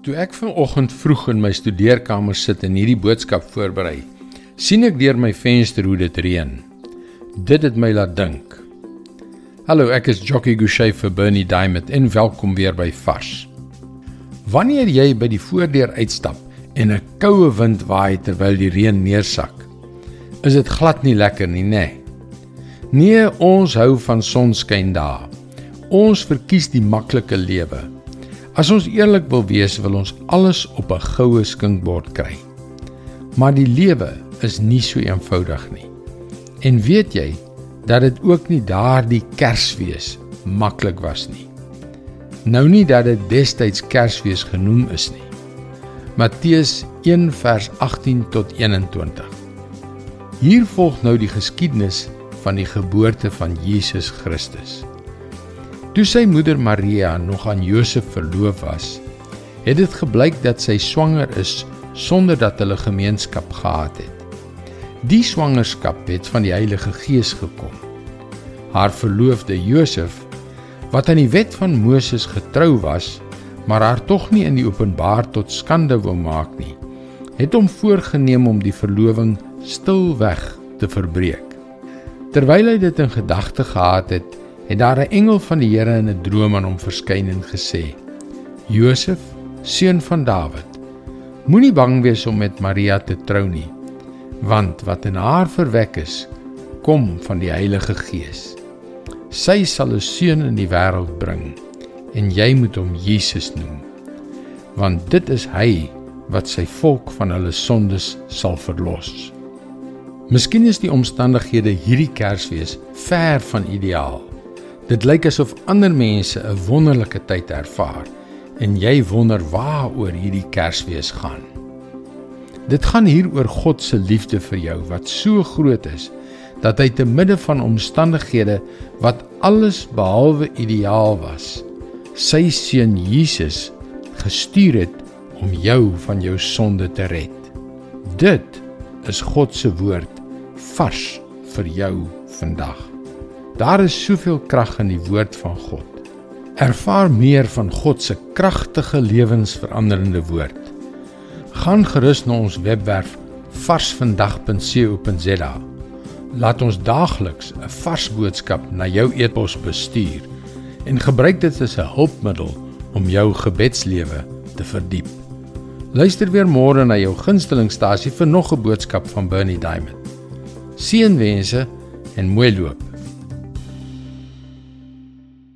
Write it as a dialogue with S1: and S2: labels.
S1: Toe ek vanoggend vroeg in my studeerkamer sit en hierdie boodskap voorberei, sien ek deur my venster hoe dit reën. Dit het my laat dink. Hallo, ek is Jockey Gouchee vir Bernie Diamond en welkom weer by Vars. Wanneer jy by die voordeur uitstap en 'n koue wind waai terwyl die reën neersak, is dit glad nie lekker nie, nê? Nee. nee, ons hou van sonskyn dae. Ons verkies die maklike lewe. As ons eerlik wil wees, wil ons alles op 'n goue skinkbord kry. Maar die lewe is nie so eenvoudig nie. En weet jy dat dit ook nie daardie Kersfees maklik was nie. Nou nie dat dit destyds Kersfees genoem is nie. Matteus 1 vers 18 tot 21. Hier volg nou die geskiedenis van die geboorte van Jesus Christus. Toe sy moeder Maria nog aan Josef verloof was, het dit gebleik dat sy swanger is sonder dat hulle gemeenskap gehad het. Die swangerskap het van die Heilige Gees gekom. Haar verloofde Josef, wat aan die wet van Moses getrou was, maar haar tog nie in die openbaar tot skande wou maak nie, het hom voorgenem om die verloving stilweg te verbreek. Terwyl hy dit in gedagte gehad het, het daar 'n engel van die Here in 'n droom aan hom verskyn en gesê: "Josef, seun van Dawid, moenie bang wees om met Maria te trou nie, want wat in haar verwek is, kom van die Heilige Gees. Sy sal 'n seun in die wêreld bring, en jy moet hom Jesus noem, want dit is hy wat sy volk van hulle sondes sal verlos." Miskien is die omstandighede hierdie Kersfees ver van ideaal. Dit lyk asof ander mense 'n wonderlike tyd ervaar en jy wonder waaroor hierdie Kersfees gaan. Dit gaan hier oor God se liefde vir jou wat so groot is dat hy te midde van omstandighede wat alles behalwe ideaal was, sy seun Jesus gestuur het om jou van jou sonde te red. Dit is God se woord vars vir jou vandag. Daar is soveel krag in die woord van God. Ervaar meer van God se kragtige lewensveranderende woord. Gaan gerus na ons webwerf varsvandag.co.za. Laat ons daagliks 'n vars boodskap na jou e-pos bestuur en gebruik dit as 'n hulpmiddel om jou gebedslewe te verdiep. Luister weer môre na jou gunstelingstasie vir nog 'n boodskap van Bernie Diamond. Seënwense en mooi loop.